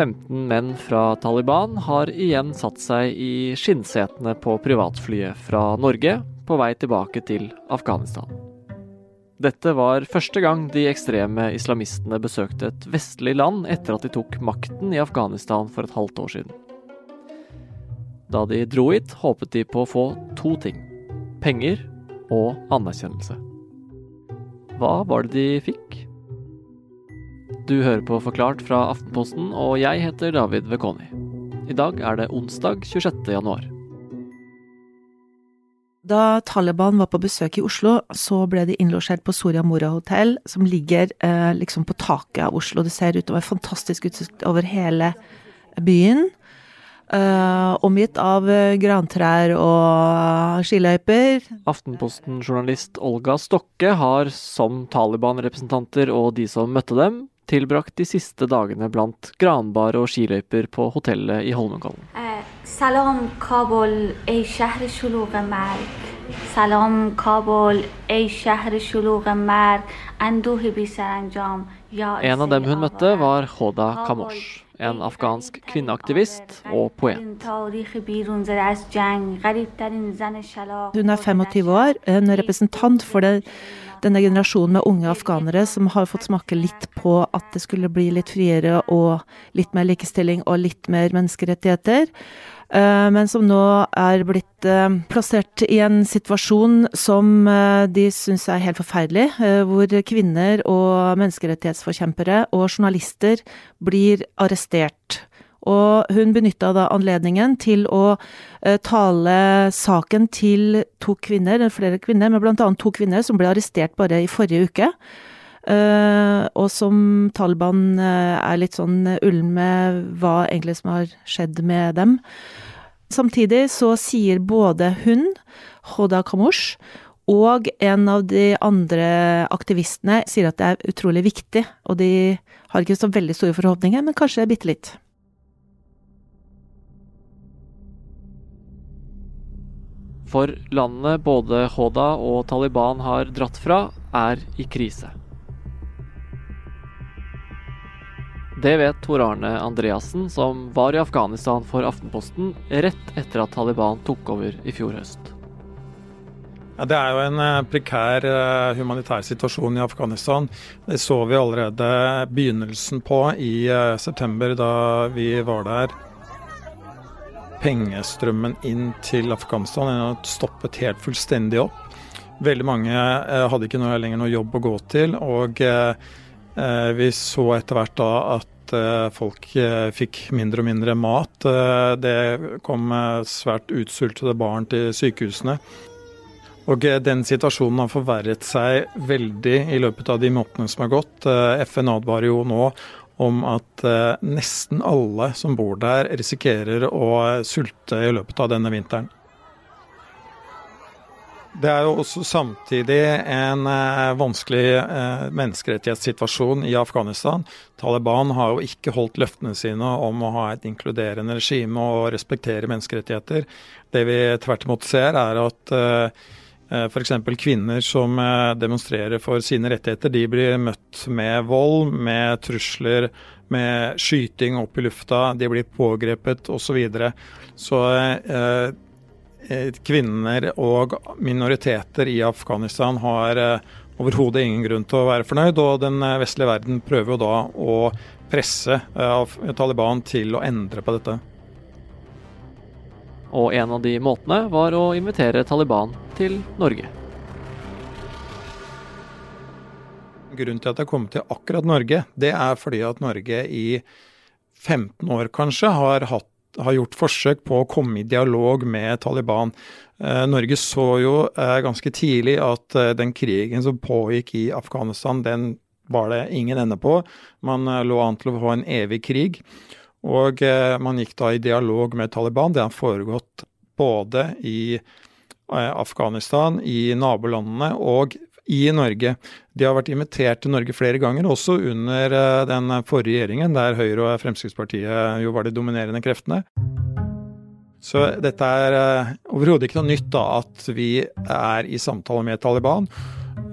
15 menn fra Taliban har igjen satt seg i skinnsetene på privatflyet fra Norge på vei tilbake til Afghanistan. Dette var første gang de ekstreme islamistene besøkte et vestlig land etter at de tok makten i Afghanistan for et halvt år siden. Da de dro hit, håpet de på å få to ting. Penger og anerkjennelse. Hva var det de fikk? Du hører på Forklart fra Aftenposten, og jeg heter David Vekoni. I dag er det onsdag 26. januar. Da Taliban var på besøk i Oslo, så ble de innlosjert på Soria Moria hotell, som ligger eh, liksom på taket av Oslo. Det ser utover fantastisk utsikt over hele byen. Uh, omgitt av uh, grantrær og skiløyper. Aftenposten-journalist Olga Stokke har, som Taliban-representanter og de som møtte dem, tilbrakt de siste dagene blant granbar og skiløyper på hotellet i Holmenkollen. Uh, salam Kabul, ey shahr shulugh marg. Salam Kabul, ey shahr shulugh marg. Anduh bi saranjam. En av dem hun møtte, var Hoda Kamosh en afghansk kvinneaktivist og poet. Hun er 25 år, en representant for det, denne generasjonen med unge afghanere som har fått smake litt på at det skulle bli litt friere og litt mer likestilling og litt mer menneskerettigheter. Eh, men som nå er blitt eh, plassert i en situasjon som eh, de syns er helt forferdelig, hvor kvinner og menneskerettighetsforkjempere og journalister blir arrestert. Og hun benytta da anledningen til å tale saken til to kvinner, flere kvinner, men annet to kvinner som ble arrestert bare i forrige uke. Uh, og som Taliban uh, er litt sånn ullen med hva egentlig som har skjedd med dem. Samtidig så sier både hun, Hoda Kamosh, og en av de andre aktivistene sier at det er utrolig viktig, og de har ikke så veldig store forhåpninger, men kanskje bitte litt. For landene både Hoda og Taliban har dratt fra, er i krise. Det vet Tor Arne Andreassen, som var i Afghanistan for Aftenposten rett etter at Taliban tok over i fjor høst. Ja, det er jo en eh, prekær uh, humanitær situasjon i Afghanistan. Det så vi allerede begynnelsen på i uh, september, da vi var der. Pengestrømmen inn til Afghanistan har stoppet helt fullstendig opp. Veldig mange uh, hadde ikke noe, lenger noe jobb å gå til. og Eh, vi så etter hvert da at eh, folk eh, fikk mindre og mindre mat. Det kom svært utsultede barn til sykehusene. Og den situasjonen har forverret seg veldig i løpet av de månedene som har gått. FN advarer jo nå om at nesten alle som bor der, risikerer å sulte i løpet av denne vinteren. Det er jo også samtidig en eh, vanskelig eh, menneskerettighetssituasjon i Afghanistan. Taliban har jo ikke holdt løftene sine om å ha et inkluderende regime og respektere menneskerettigheter. Det vi tvert imot ser, er at eh, eh F.eks. kvinner som eh, demonstrerer for sine rettigheter, de blir møtt med vold, med trusler, med skyting opp i lufta, de blir pågrepet osv. Så, videre. så eh, Eh, kvinner og minoriteter i Afghanistan har eh, overhodet ingen grunn til å være fornøyd, og den eh, vestlige verden prøver jo da å presse Taliban til å endre på dette. Og en av de måtene var å invitere Taliban til Norge. Grunnen til at jeg kom til akkurat Norge, det er fordi at Norge i 15 år kanskje har hatt har gjort forsøk på å komme i dialog med Taliban. Eh, Norge så jo eh, ganske tidlig at eh, den krigen som pågikk i Afghanistan, den var det ingen ende på. Man lå an til å få en evig krig. Og man gikk da i dialog med Taliban. Det har foregått både i Afghanistan, i nabolandene og i Norge. De har vært invitert til Norge flere ganger, også under eh, den forrige regjeringen, der Høyre og Fremskrittspartiet jo var de dominerende kreftene. Så dette er overhodet ikke noe nytt da, at vi er i samtale med Taliban.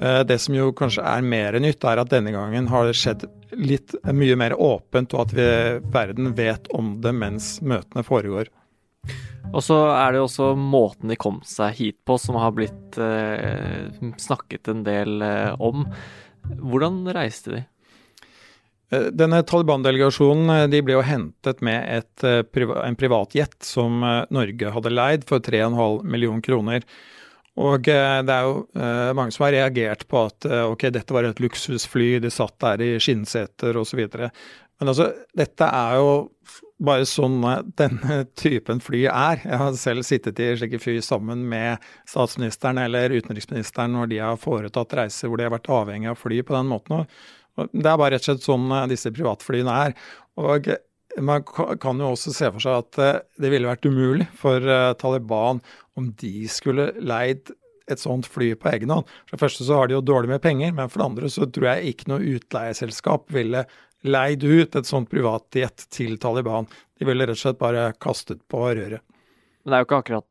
Eh, det som jo kanskje er mer nytt, er at denne gangen har det skjedd litt mye mer åpent, og at vi, verden vet om det mens møtene foregår. Og så er det også måten de kom seg hit på som har blitt eh, snakket en del eh, om. Hvordan reiste de? Eh, denne Taliban-delegasjonen eh, de ble jo hentet med et, en privatjet som Norge hadde leid for 3,5 millioner kroner. Og det er jo eh, mange som har reagert på at eh, ok, dette var et luksusfly, de satt der i skinnseter osv. Men altså, dette er jo bare sånn denne typen fly er. Jeg har selv sittet i slike fly sammen med statsministeren eller utenriksministeren når de har foretatt reiser hvor de har vært avhengig av fly på den måten. Det er bare rett og slett sånn disse privatflyene er. Og man kan jo også se for seg at eh, det ville vært umulig for Taliban om de skulle leid et sånt fly på egen hånd. For det første så har de jo dårlig med penger, men for det andre så tror jeg ikke noe utleieselskap ville leid ut et sånt privatjet til Taliban. De ville rett og slett bare kastet på røret. Men det er jo ikke akkurat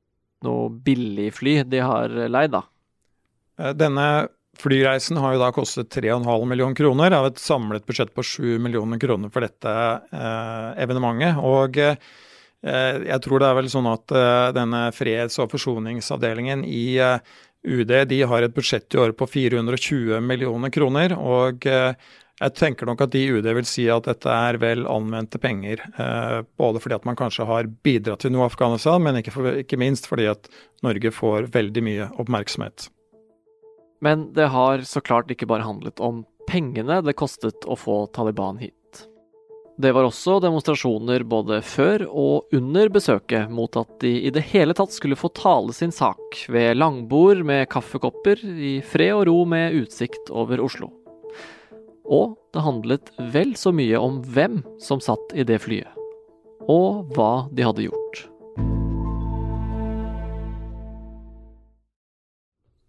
noe billig fly de har leid, da? Eh, denne flyreisen har jo da kostet 3,5 millioner kroner av et samlet budsjett på 7 millioner kroner for dette eh, evenementet. Og eh, Eh, jeg tror det er vel sånn at eh, denne freds- og forsoningsavdelingen i eh, UD de har et budsjett i år på 420 millioner kroner. og jeg tenker nok at de i UD vil si at dette er vel anvendte penger. Både fordi at man kanskje har bidratt til noe i Afghanistan, men ikke, for, ikke minst fordi at Norge får veldig mye oppmerksomhet. Men det har så klart ikke bare handlet om pengene det kostet å få Taliban hit. Det var også demonstrasjoner både før og under besøket mot at de i det hele tatt skulle få tale sin sak ved langbord med kaffekopper i fred og ro med utsikt over Oslo. Og det handlet vel så mye om hvem som satt i det flyet, og hva de hadde gjort.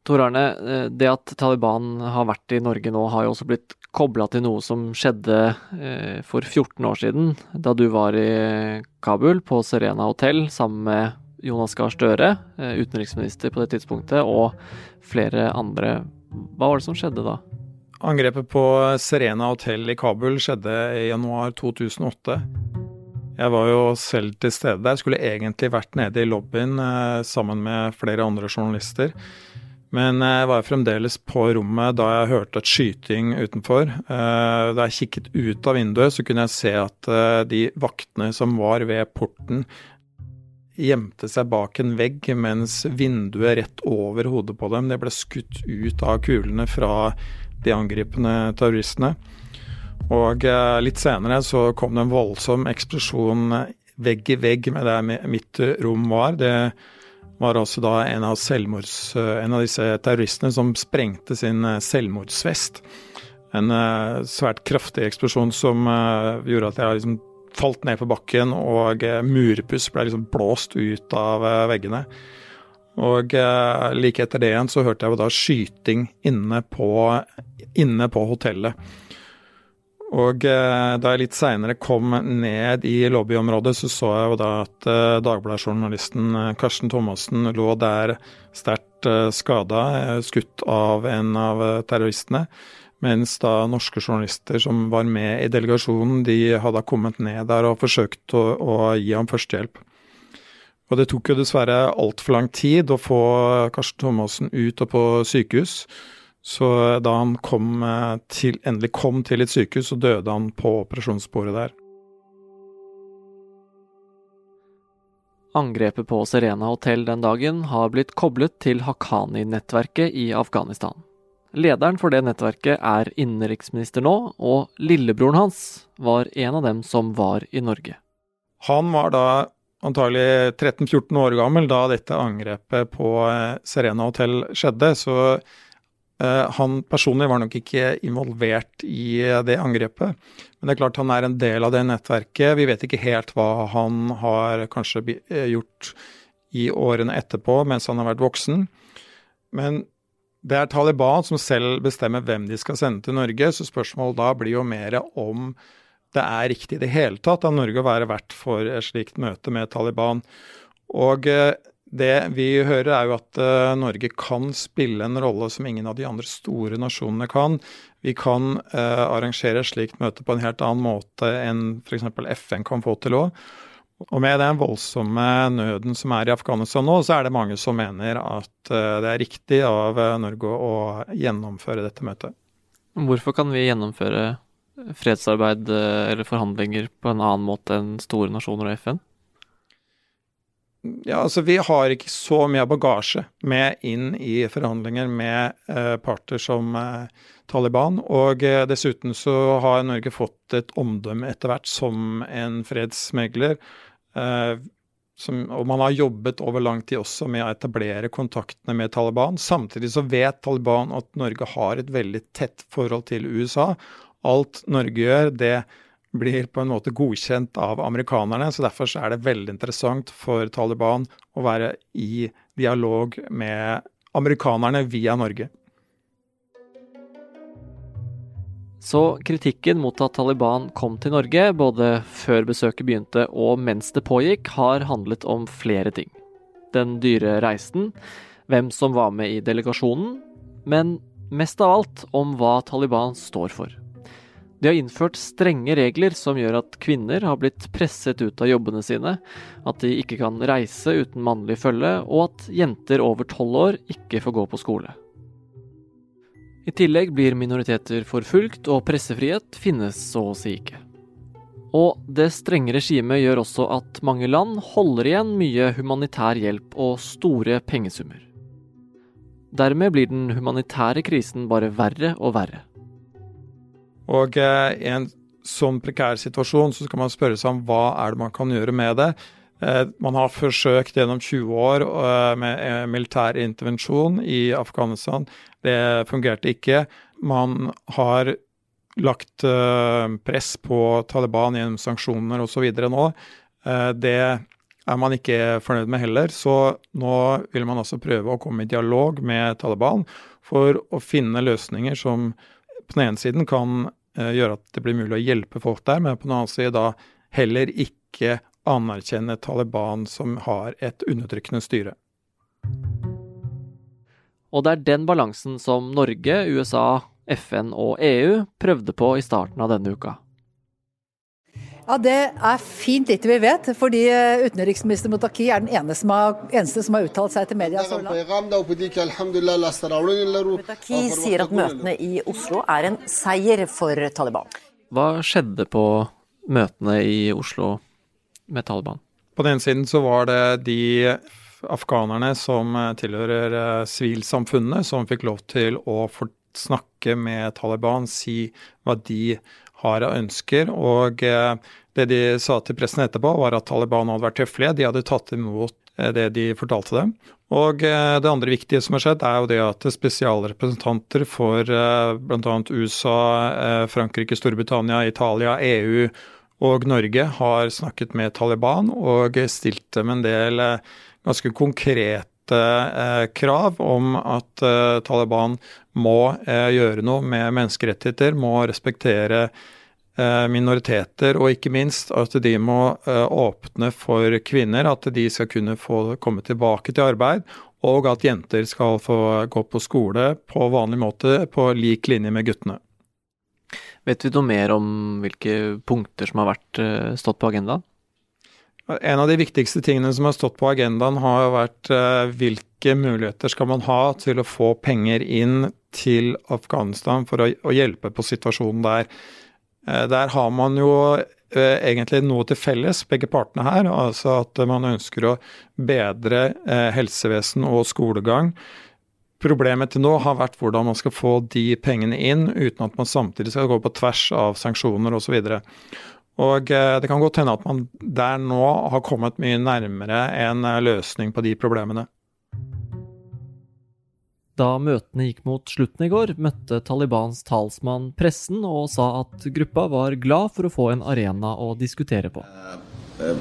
Tor Arne, eh, det at Taliban har vært i Norge nå, har jo også blitt kobla til noe som skjedde eh, for 14 år siden, da du var i Kabul, på Serena hotell, sammen med Jonas Gahr Støre, eh, utenriksminister på det tidspunktet, og flere andre. Hva var det som skjedde da? Angrepet på Serena hotell i Kabul skjedde i januar 2008. Jeg var jo selv til stede der. Skulle egentlig vært nede i lobbyen sammen med flere andre journalister. Men jeg var fremdeles på rommet da jeg hørte et skyting utenfor. Eh, da jeg kikket ut av vinduet, så kunne jeg se at eh, de vaktene som var ved porten, gjemte seg bak en vegg, mens vinduet rett over hodet på dem det ble skutt ut av kulene fra de angripende terroristene. Og eh, litt senere så kom det en voldsom eksplosjon vegg i vegg med der mitt rom var. Det var altså da en av, eh, en av disse terroristene som sprengte sin eh, selvmordsvest. En uh, svært kraftig eksplosjon som gjorde at jeg liksom falt ned på bakken, og murpuss ble liksom blåst ut av veggene. Og like etter det igjen så hørte jeg da skyting inne på, inne på hotellet. Og eh, da jeg litt seinere kom ned i lobbyområdet, så så jeg jo da at eh, Dagbladet-journalisten eh, Karsten Thomassen lå der sterkt skada, skutt av en av terroristene. Mens da norske journalister som var med i delegasjonen, de hadde kommet ned der og forsøkt å, å gi ham førstehjelp. Og det tok jo dessverre altfor lang tid å få Karsten Thomassen ut og på sykehus. Så da han kom eh, til, endelig kom til et sykehus, så døde han på operasjonsbordet der. Angrepet på Serena hotell den dagen har blitt koblet til Haqqani-nettverket i Afghanistan. Lederen for det nettverket er innenriksminister nå, og lillebroren hans var en av dem som var i Norge. Han var da antagelig 13-14 år gammel da dette angrepet på eh, Serena hotell skjedde, så Eh, han personlig var nok ikke involvert i det angrepet, men det er klart han er en del av det nettverket. Vi vet ikke helt hva han har kanskje eh, gjort i årene etterpå mens han har vært voksen. Men det er Taliban som selv bestemmer hvem de skal sende til Norge, så spørsmålet da blir jo mer om det er riktig i det hele tatt av Norge å være vert for et slikt møte med Taliban. Og eh, det vi hører, er jo at uh, Norge kan spille en rolle som ingen av de andre store nasjonene kan. Vi kan uh, arrangere et slikt møte på en helt annen måte enn f.eks. FN kan få til òg. Og med den voldsomme nøden som er i Afghanistan nå, så er det mange som mener at uh, det er riktig av Norge å gjennomføre dette møtet. Hvorfor kan vi gjennomføre fredsarbeid eller forhandlinger på en annen måte enn store nasjoner og FN? Ja, altså Vi har ikke så mye bagasje med inn i forhandlinger med eh, parter som eh, Taliban. Og eh, dessuten så har Norge fått et omdømme etter hvert som en fredsmegler. Eh, som, og man har jobbet over lang tid også med å etablere kontaktene med Taliban. Samtidig så vet Taliban at Norge har et veldig tett forhold til USA. Alt Norge gjør, det blir på en måte godkjent av amerikanerne. så Derfor så er det veldig interessant for Taliban å være i dialog med amerikanerne via Norge. Så kritikken mot at Taliban kom til Norge, både før besøket begynte og mens det pågikk, har handlet om flere ting. Den dyre reisen, hvem som var med i delegasjonen, men mest av alt om hva Taliban står for. De har innført strenge regler som gjør at kvinner har blitt presset ut av jobbene sine, at de ikke kan reise uten mannlig følge, og at jenter over tolv år ikke får gå på skole. I tillegg blir minoriteter forfulgt, og pressefrihet finnes så å si ikke. Og det strenge regimet gjør også at mange land holder igjen mye humanitær hjelp og store pengesummer. Dermed blir den humanitære krisen bare verre og verre. Og eh, i en sånn prekær situasjon så skal man spørre seg om hva er det man kan gjøre med det. Eh, man har forsøkt gjennom 20 år eh, med militær intervensjon i Afghanistan. Det fungerte ikke. Man har lagt press på Taliban gjennom sanksjoner osv. nå. Det er man ikke fornøyd med heller, så nå vil man altså prøve å komme i dialog med Taliban for å finne løsninger som på den ene siden kan gjøre at det blir mulig å hjelpe folk der, men på den annen side da heller ikke anerkjenne Taliban som har et undertrykkende styre. Og det er den balansen som Norge, USA, FN og EU prøvde på i starten av denne uka. Ja, Det er fint lite vi vet, fordi eh, utenriksminister Motaki er den eneste som, har, eneste som har uttalt seg til media så langt. Motaki sier at møtene i Oslo er en seier for Taliban. Hva skjedde på møtene i Oslo med Taliban? På den ene siden så var det de afghanerne som eh, tilhører eh, sivilsamfunnet, som fikk lov til å snakke med Taliban, si hva de har av ønsker. Og eh, det de sa til pressen etterpå, var at Taliban hadde vært høflige. De hadde tatt imot eh, det de fortalte dem. Og eh, det andre viktige som har skjedd, er jo det at spesialrepresentanter for bl.a. USA, Frankrike, Storbritannia, Italia, EU og Norge har snakket med Taliban og stilt dem en del ganske konkrete krav om at Taliban må eh, gjøre noe med menneskerettigheter, må respektere eh, minoriteter, og ikke minst at de må eh, åpne for kvinner, at de skal kunne få komme tilbake til arbeid, og at jenter skal få gå på skole på vanlig måte, på lik linje med guttene. Vet vi noe mer om hvilke punkter som har vært stått på agendaen? En av de viktigste tingene som har stått på agendaen, har vært hvilke muligheter skal man ha til å få penger inn til Afghanistan for å, hjelpe på situasjonen der. Eh, der har man jo eh, egentlig noe til felles, begge partene her. Altså at man ønsker å bedre eh, helsevesen og skolegang. Problemet til nå har vært hvordan man skal få de pengene inn uten at man samtidig skal gå på tvers av sanksjoner osv. Og det kan godt hende at man der nå har kommet mye nærmere en løsning på de problemene. Da møtene gikk mot slutten i går, møtte Talibans talsmann pressen og sa at gruppa var glad for å få en arena å diskutere på. Uh, uh,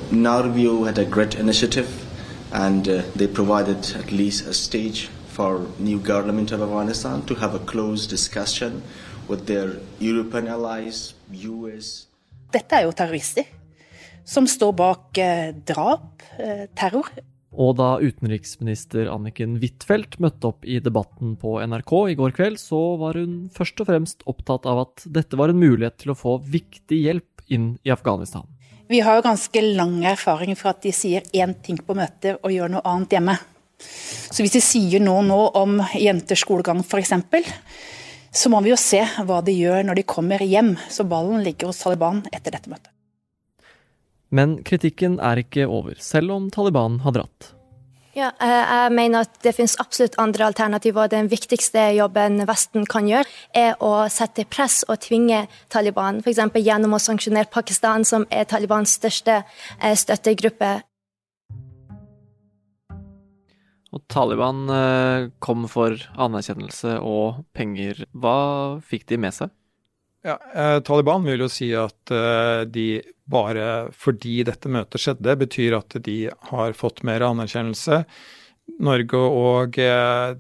Dette er jo terrorister som står bak eh, drap, eh, terror Og da utenriksminister Anniken Huitfeldt møtte opp i debatten på NRK i går kveld, så var hun først og fremst opptatt av at dette var en mulighet til å få viktig hjelp inn i Afghanistan. Vi har jo ganske lang erfaring for at de sier én ting på møter og gjør noe annet hjemme. Så hvis de sier noe nå om jenters skolegang f.eks., så må vi jo se hva de gjør når de kommer hjem. Så ballen ligger hos Taliban etter dette møtet. Men kritikken er ikke over, selv om Taliban har dratt. Ja, eh, jeg mener at det finnes absolutt andre alternativer. Den viktigste jobben Vesten kan gjøre, er å sette press og tvinge Taliban, f.eks. gjennom å sanksjonere Pakistan, som er Talibans største eh, støttegruppe. Og Taliban eh, kom for anerkjennelse og penger. Hva fikk de med seg? Ja, eh, Taliban vil jo si at eh, de bare fordi dette møtet skjedde, betyr at de har fått mer anerkjennelse. Norge og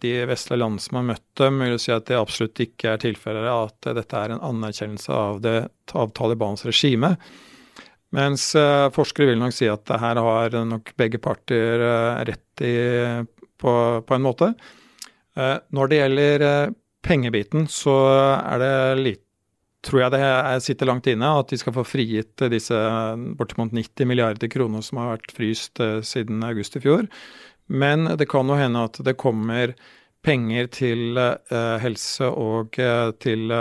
de vestlige land som har møtt dem, vil jo si at det absolutt ikke er tilfellet at dette er en anerkjennelse av, det, av Talibans regime. Mens forskere vil nok si at her har nok begge parter rett i, på, på en måte. Eh, når det gjelder eh, pengebiten, så er det litt tror jeg det sitter langt inne at de skal få frigitt disse bortimot 90 milliarder kroner som har vært fryst eh, siden august i fjor. Men det kan jo hende at det kommer penger til helse og til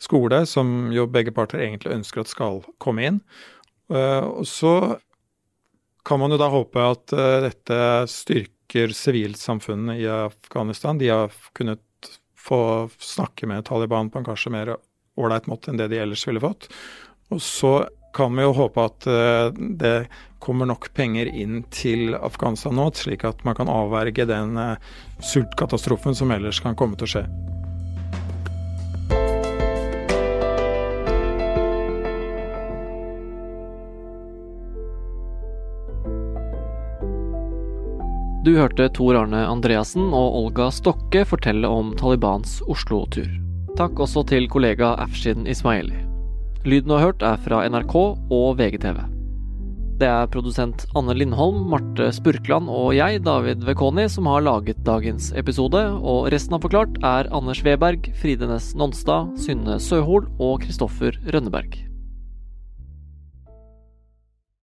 skole, som jo begge parter egentlig ønsker at skal komme inn. så kan man jo da håpe at dette styrker sivilsamfunnet i Afghanistan. De har kunnet få snakke med Taliban på en kanskje mer ålreit måte enn det de ellers ville fått. Og så kan vi jo håpe at uh, det kommer nok penger inn til Afghanistan nå, slik at man kan avverge den uh, sultkatastrofen som ellers kan komme til å skje. Du hørte Tor Arne Andreassen og Olga Stokke fortelle om Talibans Oslo-tur. Takk også til kollega Afshin Ismaili. Lyden du har hørt er fra NRK og VGTV. Det er produsent Anne Lindholm, Marte Spurkland og jeg, David Vekoni, som har laget dagens episode, og resten av Forklart er Anders Weberg, Fride Næss Nonstad, Synne Søhol og Kristoffer Rønneberg.